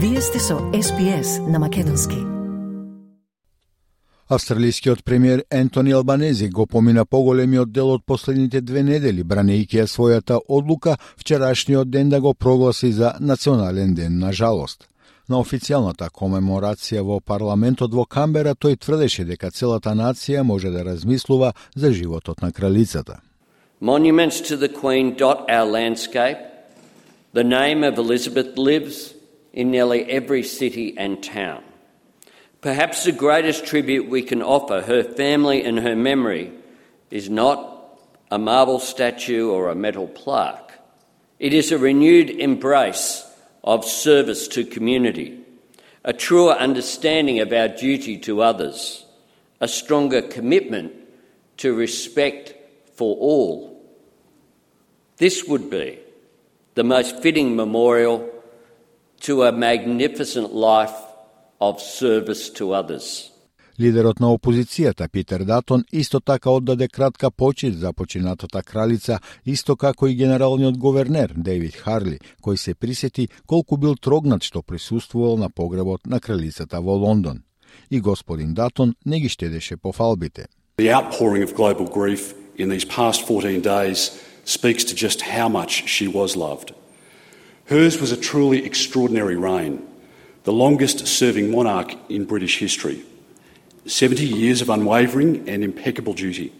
Вие сте со SPS на Македонски. Австралискиот премиер Ентони Албанези го помина поголемиот дел од последните две недели, бранејќи ја својата одлука вчерашниот ден да го прогласи за национален ден на жалост. На официјалната комеморација во парламентот во Камбера тој тврдеше дека целата нација може да размислува за животот на кралицата. Monuments to the Queen dot our landscape. The name of Elizabeth lives in nearly every city and town. Perhaps the greatest tribute we can offer her family and her memory is not a marble statue or a metal plaque. It is a renewed embrace of service to community, a truer understanding of our duty to others, a stronger commitment to respect for all. This would be the most fitting memorial to a magnificent life of service to others. Лидерот на опозицијата Питер Датон исто така оддаде кратка почит за починатата кралица, исто како и генералниот говернер Дейвид Харли, кој се присети колку бил трогнат што присуствувал на погребот на кралицата во Лондон. И господин Датон не ги штедеше по фалбите. The outpouring of global grief in these past 14 days speaks to just how much she was loved. Hers was a truly extraordinary reign, the longest serving monarch in British history. 70 years of unwavering and impeccable duty.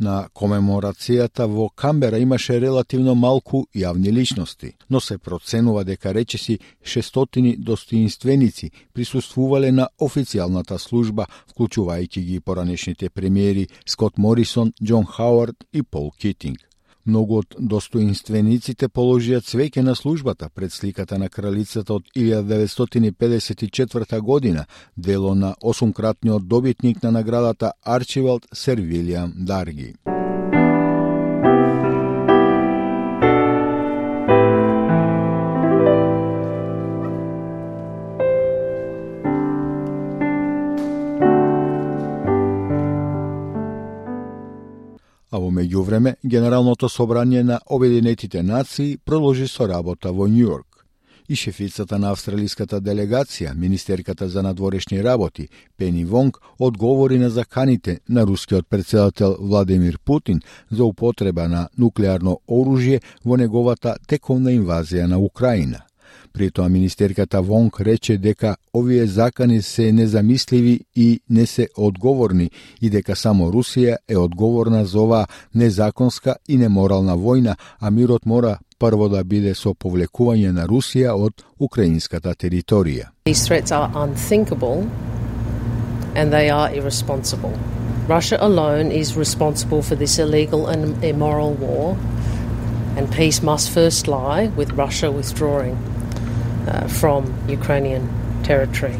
На комеморацијата во Камбера имаше релативно малку јавни личности, но се проценува дека речеси 600 достоинственици присуствувале на официјалната служба, вклучувајќи ги поранешните премиери Скот Морисон, Џон Хауард и Пол Китинг. Многу од достоинствениците положија цвеќе на службата пред сликата на кралицата од 1954 година, дело на осумкратниот добитник на наградата Арчивалд Сер Дарги. Меѓувреме Генералното собрание на Обединетите нации продолжи со работа во Њујорк. И шефицата на австралиската делегација, министерката за надворешни работи, Пени Вонг, одговори на заканите на рускиот председател Владимир Путин за употреба на нуклеарно оружје во неговата тековна инвазија на Украина – При тоа министерката Вонг рече дека овие закани се незамисливи и не се одговорни и дека само Русија е одговорна за оваа незаконска и неморална војна, а мирот мора прво да биде со повлекување на Русија од украинската територија. These threats are unthinkable and they are irresponsible. Russia alone is responsible for this illegal and immoral war, and peace must first lie with Russia withdrawing uh, from Ukrainian territory.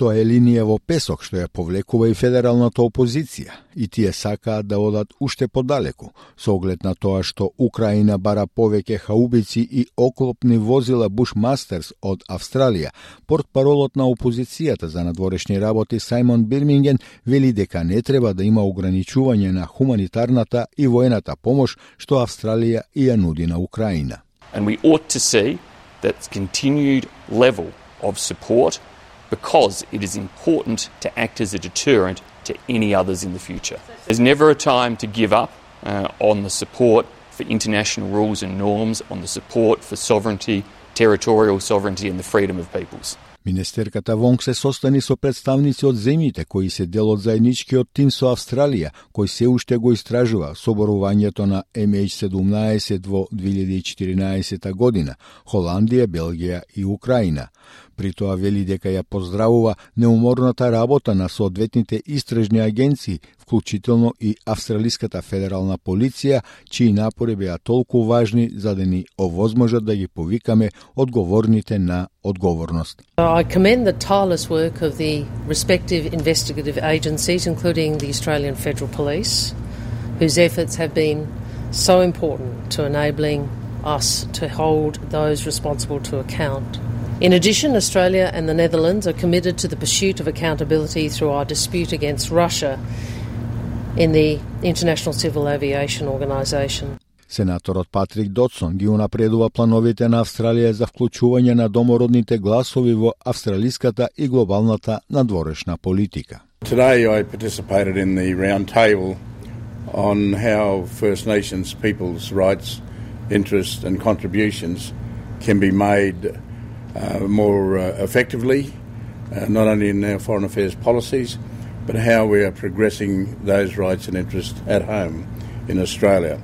Тоа е линија во песок што ја повлекува и федералната опозиција и тие сакаат да одат уште подалеку, со оглед на тоа што Украина бара повеќе хаубици и оклопни возила Бушмастерс од Австралија. Портпаролот на опозицијата за надворешни работи Саймон Бирминген вели дека не треба да има ограничување на хуманитарната и воената помош што Австралија ја нуди на Украина. And we ought to see that continued level of support because it is important to act as a deterrent to any others in the future. There's never a time to give up uh, on the support for international rules and norms, on the support for sovereignty, territorial sovereignty, and the freedom of peoples. Министерката Вонг се состани со представници од земјите кои се дел од заедничкиот тим со Австралија, кој се уште го истражува соборувањето на MH17 во 2014 година, Холандија, Белгија и Украина. При тоа вели дека ја поздравува неуморната работа на соодветните истражни агенции, вклучително и Австралиската федерална полиција, чии напори беа толку важни за да ни овозможат да ги повикаме одговорните на одговорност. I commend the tireless work of the respective investigative agencies, including the Australian Federal Police, whose efforts have been so important to enabling us to hold those responsible to account. In addition, Australia and the Netherlands are committed to the pursuit of accountability through our dispute against Russia in the International Civil Aviation Organisation. Сенаторот Патрик Додсон ги унапредува плановите на Австралија за вклучување на домородните гласови во австралиската и глобалната надворешна политика. Today I participated in the roundtable on how First Nations people's rights, interests and contributions can be made uh, more uh, effectively, uh, not only in our foreign affairs policies, but how we are progressing those rights and interests at home in Australia.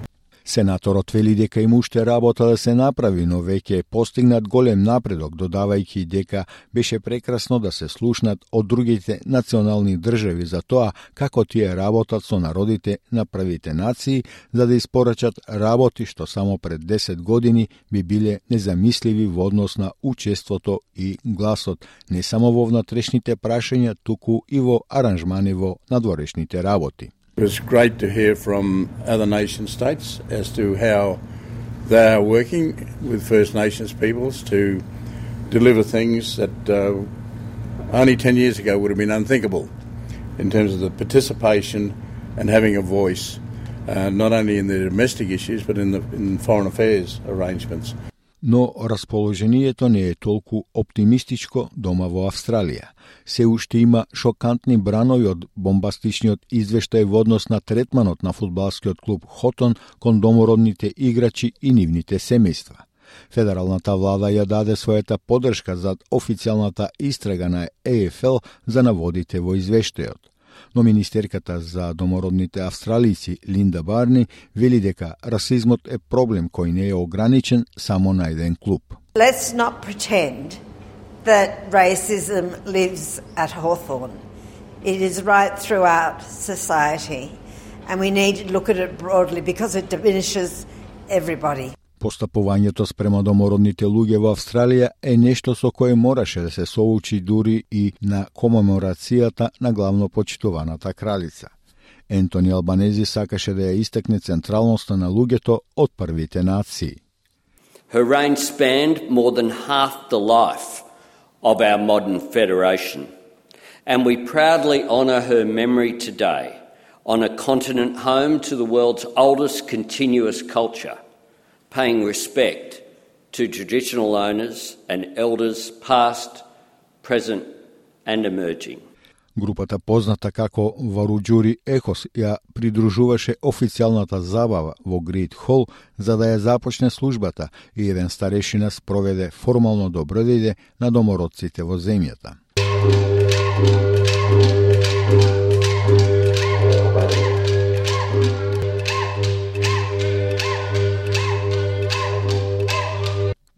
Сенаторот вели дека им уште работа да се направи, но веќе е постигнат голем напредок, додавајќи дека беше прекрасно да се слушнат од другите национални држави за тоа како тие работат со народите на правите нации за да испорачат работи што само пред 10 години би биле незамисливи во однос на учеството и гласот не само во внатрешните прашања, туку и во аранжмани во надворешните работи. It was great to hear from other nation states as to how they are working with First Nations peoples to deliver things that uh, only 10 years ago would have been unthinkable in terms of the participation and having a voice, uh, not only in the domestic issues but in the in foreign affairs arrangements. Но расположението не е толку оптимистичко дома во Австралија. Се уште има шокантни бранови од бомбастичниот извештај во однос на третманот на фудбалскиот клуб Хотон кон домородните играчи и нивните семејства. Федералната влада ја даде својата подршка за официјалната истрага на ЕФЛ за наводите во извештајот но министерката за домородните австралици Линда Барни вели дека расизмот е проблем кој не е ограничен само на еден клуб. Let's not pretend that racism lives at Hawthorne. It is right throughout society and we need to look at it broadly because it diminishes everybody. Постапувањето спрема домородните луѓе во Австралија е нешто со кое мораше да се соучи дури и на комеморацијата на главно почитуваната кралица. Ентони Албанези сакаше да ја истакне централноста на луѓето од првите нации. Her reign spanned more than half the life of our modern federation, and we proudly honour her memory today on a continent home to the world's oldest continuous culture – paying respect to traditional owners and elders past, present and emerging. Групата позната како Варуджури Ехос ја придружуваше официјалната забава во Грид Хол за да ја започне службата и еден старешина спроведе формално добродејде на домородците во земјата.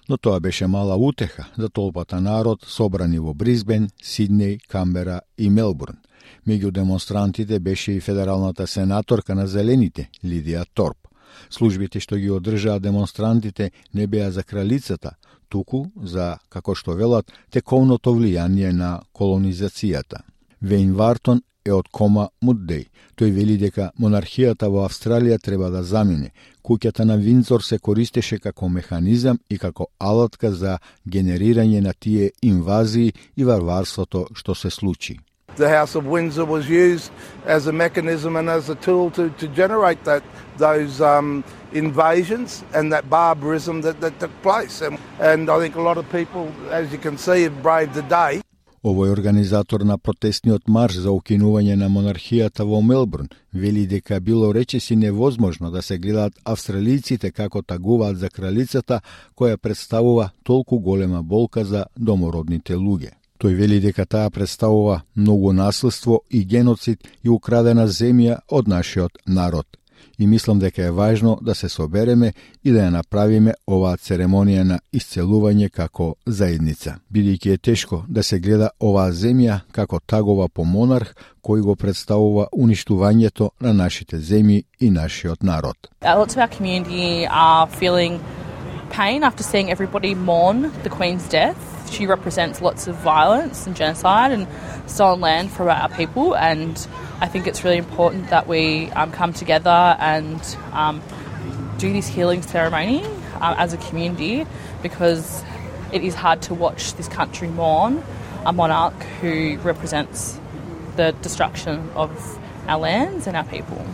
Но тоа беше мала утеха за толпата народ собрани во Бризбен, Сиднеј, Камбера и Мелбурн. Меѓу демонстрантите беше и федералната сенаторка на Зелените, Лидија Торп. Службите што ги одржаа демонстрантите не беа за кралицата, туку за, како што велат, тековното влијание на колонизацијата. Вейн Вартон е од Кома Муддеј. Тој вели дека монархијата во Австралија треба да замине. Куќата на Винзор се користеше како механизам и како алатка за генерирање на тие инвазии и варварството што се случи. The House of Windsor was used as a mechanism and as a tool to, to generate that those um, invasions and that barbarism that, that took place. And, and I think a lot of people, as you can see, have braved the day. Овој организатор на протестниот марш за укинување на монархијата во Мелбурн вели дека било речеси невозможно да се гледаат австралијците како тагуваат за кралицата која представува толку голема болка за домородните луѓе. Тој вели дека таа представува многу наследство и геноцид и украдена земја од нашиот народ и мислам дека е важно да се собереме и да ја направиме оваа церемонија на исцелување како заедница. Бидејќи е тешко да се гледа оваа земја како тагова по монарх кој го представува уништувањето на нашите земји и нашиот народ. Lots of our community are feeling pain after seeing everybody mourn the Queen's death. she represents lots of violence and genocide and stolen land from our people. And I think it's really important that we um, come together and um, do this healing ceremony uh, as a community because it is hard to watch this country mourn a monarch who represents the destruction of our lands and our people.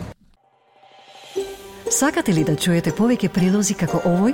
Sakate li da čujete povike prilozi kako ovoj